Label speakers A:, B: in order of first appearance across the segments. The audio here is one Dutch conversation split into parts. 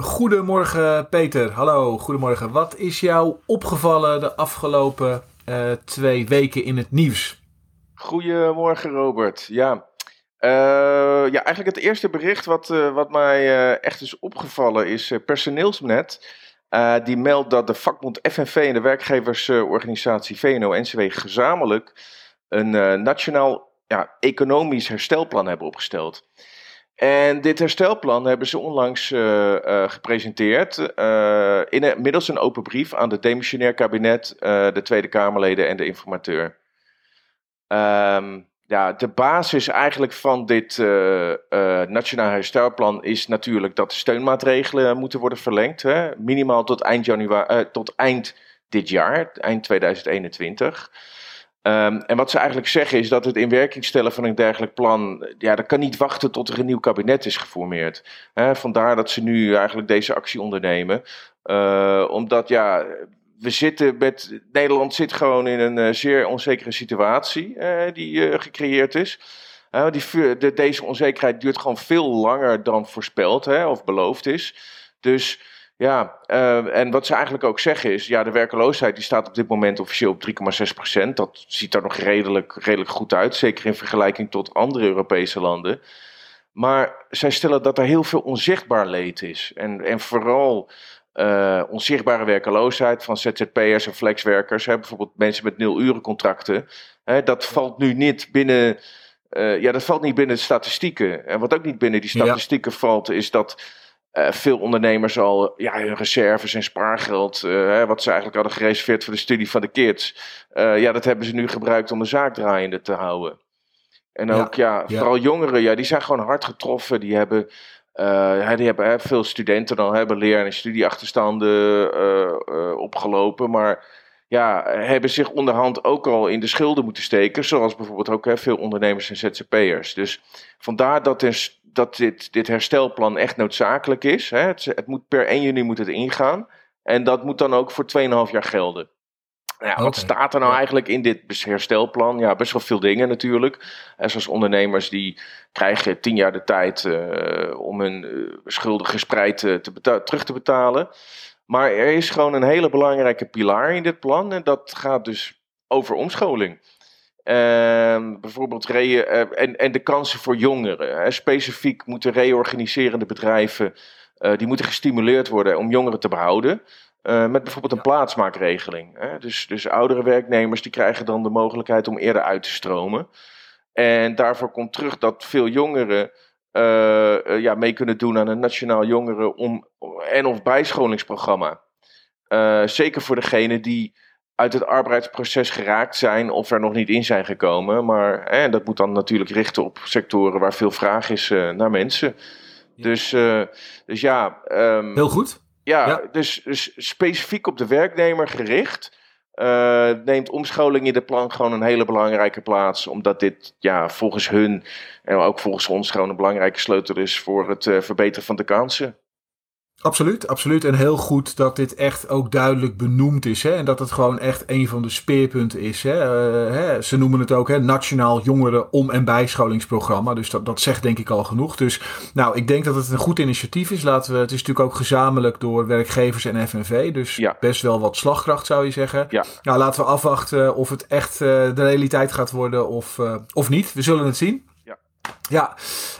A: Goedemorgen Peter, hallo, goedemorgen. Wat is jou opgevallen de afgelopen uh, twee weken in het nieuws?
B: Goedemorgen Robert, ja. Uh, ja, eigenlijk het eerste bericht wat, uh, wat mij echt is opgevallen is Personeelsnet. die meldt dat de vakbond FNV en de werkgeversorganisatie VNO-NCW gezamenlijk een nationaal ja, economisch herstelplan hebben opgesteld. En dit herstelplan hebben ze onlangs uh, uh, gepresenteerd. Uh, in middels een open brief aan het demissionair kabinet, de Tweede Kamerleden en de informateur. Um, ja, de basis eigenlijk van dit nationaal herstelplan is natuurlijk dat de steunmaatregelen moeten worden verlengd. Hè? Minimaal tot eind, januari, tot eind dit jaar, eind 2021. Um, en wat ze eigenlijk zeggen is dat het in werking stellen van een dergelijk plan, ja, dat kan niet wachten tot er een nieuw kabinet is geformeerd. Vandaar dat ze nu eigenlijk deze actie ondernemen. Uh, omdat ja, we zitten met, Nederland zit gewoon in een uh, zeer onzekere situatie uh, die gecreëerd is. die, de, deze onzekerheid duurt gewoon veel langer dan voorspeld hè, of beloofd is. Dus ja, uh, en wat ze eigenlijk ook zeggen is, ja, de werkeloosheid die staat op dit moment officieel op 3,6 procent. Dat ziet er nog redelijk, redelijk goed uit, zeker in vergelijking tot andere Europese landen. Maar zij stellen dat er heel veel onzichtbaar leed is. En, en vooral uh, onzichtbare werkeloosheid van ZZP'ers en flexwerkers. Hè, bijvoorbeeld mensen met nul urencontracten. Hè, dat valt nu niet binnen... Uh, ja, dat valt niet binnen de statistieken. En wat ook niet binnen die statistieken ja. valt, is dat uh, veel ondernemers al ja, hun reserves en spaargeld, uh, wat ze eigenlijk hadden gereserveerd voor de studie van de kids, uh, ja, dat hebben ze nu gebruikt om de zaak draaiende te houden. En ook, ja, ja vooral jongeren, ja, die zijn gewoon hard getroffen. Die hebben, die hebben veel studenten dan hebben leer- en studieachterstanden opgelopen, maar ja, hebben zich onderhand ook al in de schulden moeten steken, zoals bijvoorbeeld ook hè, veel ondernemers en ZZP'ers. Dus vandaar dat er dat dit, dit herstelplan echt noodzakelijk is. Hè. Het, het, moet per 1 juni moet het ingaan. En dat moet dan ook voor 2,5 jaar gelden. Nou ja, okay. Wat staat er nou eigenlijk in dit herstelplan? Ja, best wel veel dingen natuurlijk. En zoals ondernemers die krijgen 10 jaar de tijd uh, om hun uh, schulden gespreid te terug te betalen. Maar er is gewoon een hele belangrijke pilaar in dit plan. En dat gaat dus over omscholing. Uh, bijvoorbeeld re uh, en, en de kansen voor jongeren. Hè. Specifiek moeten reorganiserende bedrijven uh, die moeten gestimuleerd worden om jongeren te behouden. Uh, met bijvoorbeeld een plaatsmaakregeling. Hè. Dus, dus oudere werknemers die krijgen dan de mogelijkheid om eerder uit te stromen. En daarvoor komt terug dat veel jongeren ja, mee kunnen doen aan een nationaal jongeren- om, en of bijscholingsprogramma. zeker voor degenen die uit het arbeidsproces geraakt zijn of er nog niet in zijn gekomen. Maar eh, dat moet dan natuurlijk richten op sectoren waar veel vraag is uh, naar mensen. Dus, uh, dus ja. Um,
A: Heel goed.
B: Ja, ja. Dus, dus, specifiek op de werknemer gericht. Uh, neemt omscholing in de plan gewoon een hele belangrijke plaats. Omdat dit ja, volgens hun en ook volgens ons gewoon een belangrijke sleutel is voor het verbeteren van de kansen.
A: Absoluut, absoluut. En heel goed dat dit echt ook duidelijk benoemd is. Hè? En dat het gewoon echt een van de speerpunten is. Hè? Uh, hè? Ze noemen het ook hè? Nationaal Jongeren Om- en Bijscholingsprogramma. Dus dat, dat zegt denk ik al genoeg. Dus nou, ik denk dat het een goed initiatief is. Laten we, het is natuurlijk ook gezamenlijk door werkgevers en FNV. Dus ja. best wel wat slagkracht zou je zeggen.
B: Ja.
A: Nou, laten we afwachten of het echt uh, de realiteit gaat worden of, uh, of niet. We zullen het zien. Ja,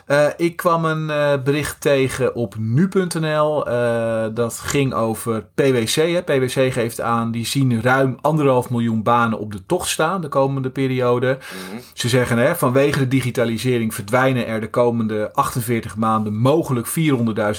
A: uh, ik kwam een uh, bericht tegen op nu.nl. Uh, dat ging over PwC. Hè. PwC geeft aan, die zien ruim anderhalf miljoen banen op de tocht staan de komende periode. Mm -hmm. Ze zeggen, hè, vanwege de digitalisering verdwijnen er de komende 48 maanden mogelijk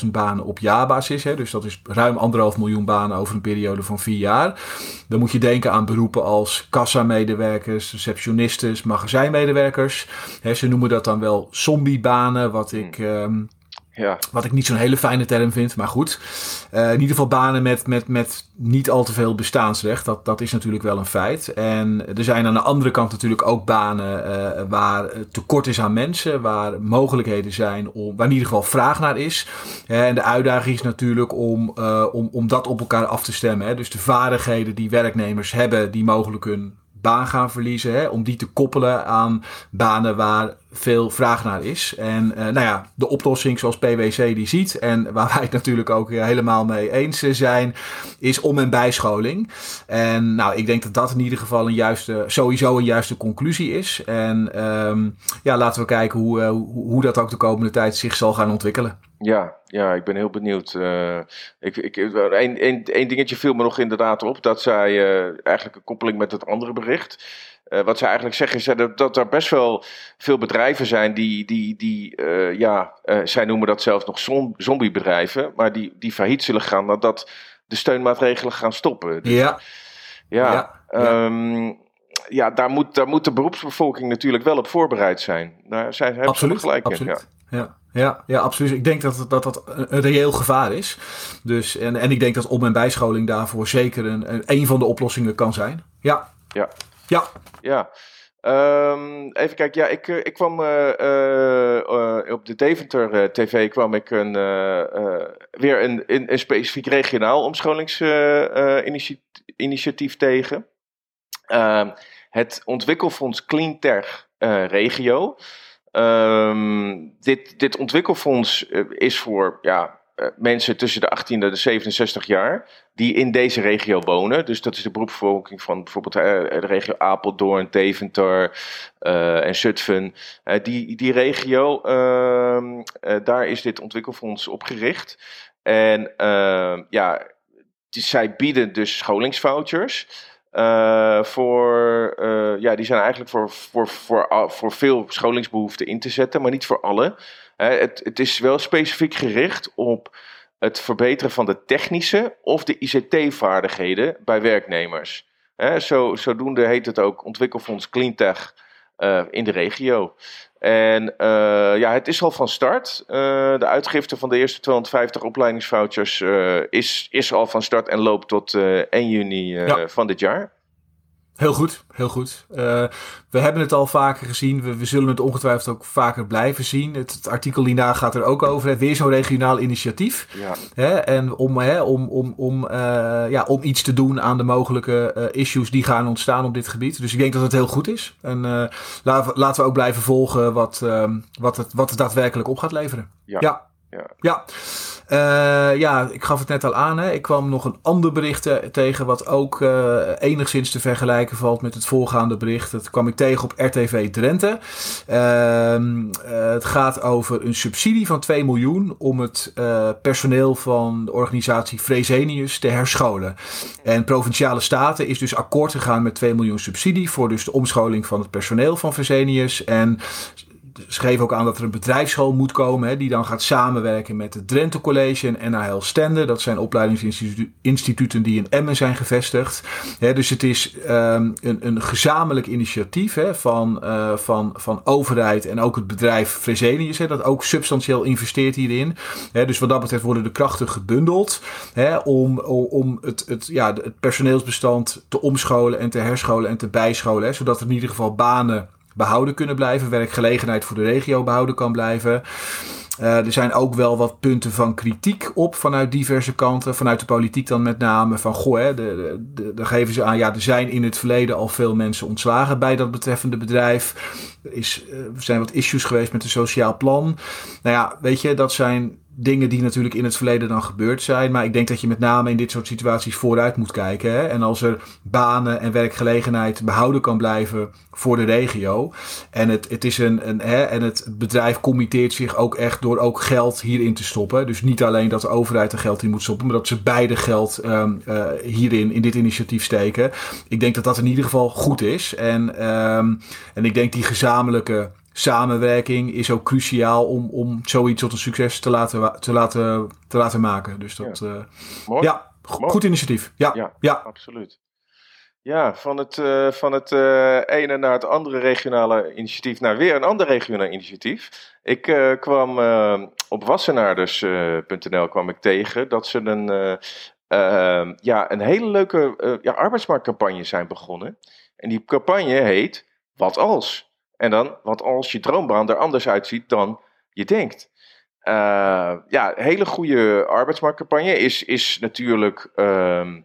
A: 400.000 banen op jaarbasis. Hè. Dus dat is ruim anderhalf miljoen banen over een periode van vier jaar. Dan moet je denken aan beroepen als kassamedewerkers, receptionistes, magazijnmedewerkers. Hè, ze noemen dat dan wel zombiebanen, wat ik um,
B: Ja.
A: Wat ik niet zo'n hele fijne term vind, maar goed. Uh, in ieder geval banen met, met, met niet al te veel bestaansrecht. Dat, dat is natuurlijk wel een feit. En er zijn aan de andere kant natuurlijk ook banen uh, waar tekort is aan mensen. Waar mogelijkheden zijn, om, waar in ieder geval vraag naar is. en de uitdaging is natuurlijk om, uh, om, om dat op elkaar af te stemmen. Hè. Dus de vaardigheden die werknemers hebben, die mogelijk hun baan gaan verliezen. Hè, om die te koppelen aan banen waar veel vraag naar is. En uh, nou ja, de oplossing zoals PwC die ziet en waar wij het natuurlijk ook helemaal mee eens zijn, is om- en bijscholing. En nou, ik denk dat dat in ieder geval een juiste, sowieso een juiste conclusie is. En um, ja, laten we kijken hoe, hoe dat ook de komende tijd zich zal gaan ontwikkelen.
B: Ja, ja, ik ben heel benieuwd. Uh, ik, ik, een, een, dingetje viel me nog inderdaad op. Dat zij eigenlijk een koppeling met het andere bericht. Uh, wat ze eigenlijk zeggen is dat, dat er best wel veel bedrijven zijn die, die, die ja, zij noemen dat zelfs nog zom, zombiebedrijven. Maar die, die failliet zullen gaan nadat de steunmaatregelen gaan stoppen.
A: Dus, ja.
B: Ja, ja, um, ja. daar, moet, daar moet de beroepsbevolking natuurlijk wel op voorbereid zijn. Daar zijn, hebben
A: absoluut,
B: ze gelijk
A: absoluut.
B: in.
A: Ja. Ja, ja, absoluut. Ik denk dat dat, dat een reëel gevaar is. Dus, en, en ik denk dat om- en bijscholing daarvoor zeker een, een, een van de oplossingen kan zijn. Ja.
B: Ja.
A: Ja.
B: Ja. Um, even kijken, ja, ik, ik kwam uh, uh, op de Deventer TV kwam ik een, weer een, een, specifiek regionaal omscholingsinitiatief tegen. Ehm, het ontwikkelfonds Cleantech Regio. Um, dit, dit ontwikkelfonds is voor ja, mensen tussen de 18 en de 67 jaar die in deze regio wonen. Dus dat is de beroepsbevolking van bijvoorbeeld uh, de regio Apeldoorn, Deventer en Zutphen. die, die regio, ehm, daar is dit ontwikkelfonds op gericht. En ehm, ja, die, zij bieden dus scholingsvouchers. Voor, ja, die zijn eigenlijk voor, voor, voor, voor veel scholingsbehoeften in te zetten, maar niet voor alle. Het, het is wel specifiek gericht op het verbeteren van de technische of de ICT-vaardigheden bij werknemers. Zo, zodoende heet het ook Ontwikkelfonds Cleantech in de regio. En ja, het is al van start. de uitgifte van de eerste 250 opleidingsvouchers is, is al van start en loopt tot 1 juni ja. van dit jaar.
A: Heel goed, heel goed. Uh, we hebben het al vaker gezien. We, we, zullen het ongetwijfeld ook vaker blijven zien. Het, het artikel hierna gaat er ook over. Hè. Weer zo'n regionaal initiatief.
B: Ja.
A: Hè, en om, hè, om, om, om, uh, ja, om iets te doen aan de mogelijke uh, issues die gaan ontstaan op dit gebied. Dus ik denk dat het heel goed is. En laten, we, laten we ook blijven volgen wat, wat, het, wat het daadwerkelijk op gaat leveren.
B: Ja.
A: ja.
B: Ja.
A: ja. Uh, ja, ik gaf het net al aan. Hè. Ik kwam nog een ander bericht tegen wat ook uh, enigszins te vergelijken valt met het voorgaande bericht. Dat kwam ik tegen op RTV Drenthe. Uh, het gaat over een subsidie van 2 miljoen om het eh, personeel van de organisatie Fresenius te herscholen. En Provinciale Staten is dus akkoord gegaan met 2 miljoen subsidie voor dus de omscholing van het personeel van Fresenius. En schreef ook aan dat er een bedrijfsschool moet komen, hè, die dan gaat samenwerken met het Drenthe College en NHL Stende. Dat zijn opleidingsinstituten die in Emmen zijn gevestigd. Hè, dus het is um, een, een gezamenlijk initiatief hè, van, uh, van, van overheid en ook het bedrijf Fresenius, dat ook substantieel investeert hierin. Dus wat dat betreft worden de krachten gebundeld om, om het, ja, het personeelsbestand te omscholen en te herscholen en te bijscholen. Zodat er in ieder geval banen behouden kunnen blijven. Werkgelegenheid voor de regio behouden kan blijven. Uh, er zijn ook wel wat punten van kritiek op vanuit diverse kanten. Vanuit de politiek dan met name. Van goh, hè, de, de, de, geven ze aan. Ja, er zijn in het verleden al veel mensen ontslagen bij dat betreffende bedrijf. Er is, uh, zijn wat issues geweest met een sociaal plan. Nou ja, weet je, dat zijn dingen die natuurlijk in het verleden dan gebeurd zijn. Maar ik denk dat je met name in dit soort situaties vooruit moet kijken. Hè? En als er banen en werkgelegenheid behouden kan blijven voor de regio. En het, het, is een, een, hè, en het bedrijf committeert zich ook echt door ook geld hierin te stoppen. Dus niet alleen dat de overheid er geld in moet stoppen, maar dat ze beide geld um, uh, hierin, in dit initiatief steken. Ik denk dat dat in ieder geval goed is. En, um, en ik denk die gezamenlijke samenwerking is ook cruciaal om, om zoiets tot een succes te laten, te laten, te laten maken. Dus dat, ja, uh, ja goed initiatief. Ja,
B: ja,
A: ja,
B: absoluut. Ja, van het, uh, van het uh, ene naar het andere regionale initiatief naar weer een ander regionaal initiatief. Ik uh, kwam op wassenaarders.nl kwam ik tegen dat ze een, ja, een hele leuke ja, arbeidsmarktcampagne zijn begonnen. En die campagne heet Wat als? En dan, wat als je droombaan er anders uitziet dan je denkt. ja, hele goede arbeidsmarktcampagne is, is natuurlijk... Ehm,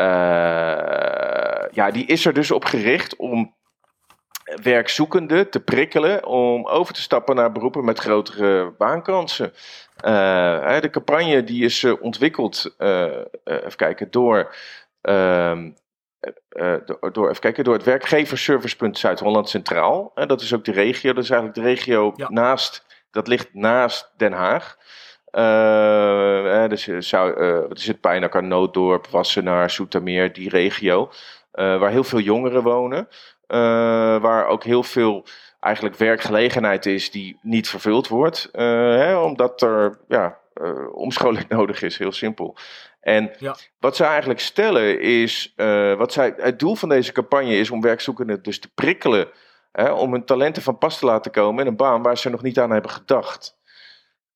B: uh, ja, die is er dus op gericht om werkzoekenden te prikkelen om over te stappen naar beroepen met grotere baankansen. Uh, de campagne die is uh, ontwikkeld, even kijken, door, ehm, door, door, even kijken, door het werkgeversservicepunt Zuid-Holland Centraal. dat is ook de regio, dat is eigenlijk de regio naast, dat ligt naast Den Haag. Dus zou, wat is het, Pijnakker, Nooddorp, Wassenaar, Soetermeer, die regio. Uh, waar heel veel jongeren wonen. waar ook heel veel eigenlijk werkgelegenheid is die niet vervuld wordt. Hè, omdat er ja, omscholing nodig is, heel simpel. En ja. wat zij eigenlijk stellen is, wat zij, het doel van deze campagne is om werkzoekenden dus te prikkelen. Hè, om hun talenten van pas te laten komen in een baan waar ze nog niet aan hebben gedacht.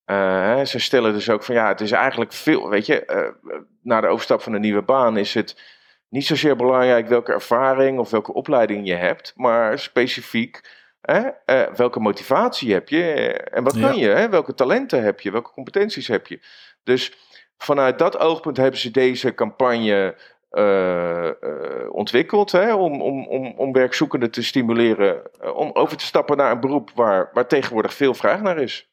B: Uh, ze stellen dus ook van ja, het is eigenlijk veel, weet je, uh, na de overstap van een nieuwe baan is het niet zozeer belangrijk welke ervaring of welke opleiding je hebt, maar specifiek uh, welke motivatie heb je en wat kan je, hè? welke talenten heb je, welke competenties heb je. Dus vanuit dat oogpunt hebben ze deze campagne ontwikkeld hè, om, om, om, om werkzoekenden te stimuleren om over te stappen naar een beroep waar, waar tegenwoordig veel vraag naar is.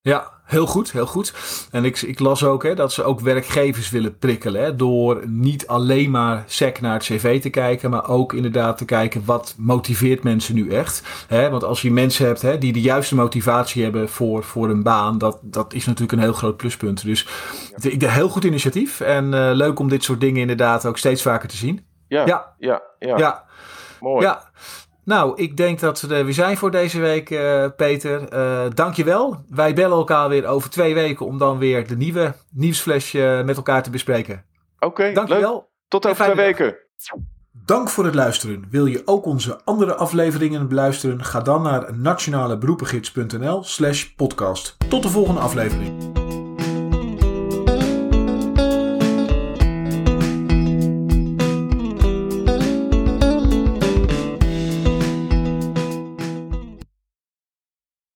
A: Ja, heel goed, heel goed. En ik, ik las ook hè, dat ze ook werkgevers willen prikkelen. Hè, door niet alleen maar sec naar het cv te kijken, maar ook inderdaad te kijken wat motiveert mensen nu echt. Hè, want als je mensen hebt hè, die de juiste motivatie hebben voor, voor een baan, dat, dat is natuurlijk een heel groot pluspunt. Dus ja. ik heel goed initiatief en uh, leuk om dit soort dingen inderdaad ook steeds vaker te zien.
B: Ja, ja, ja. ja. ja. Mooi.
A: Ja, nou, ik denk dat we er weer zijn voor deze week, uh, Peter. Uh, dankjewel. Wij bellen elkaar weer over twee weken om dan weer de nieuwe nieuwsflash uh, met elkaar te bespreken.
B: Oké, okay, dankjewel. Leuk. Tot over twee weken.
A: Dank voor het luisteren. Wil je ook onze andere afleveringen beluisteren? Ga dan naar nationaleberoepengids.nl slash podcast. Tot de volgende aflevering.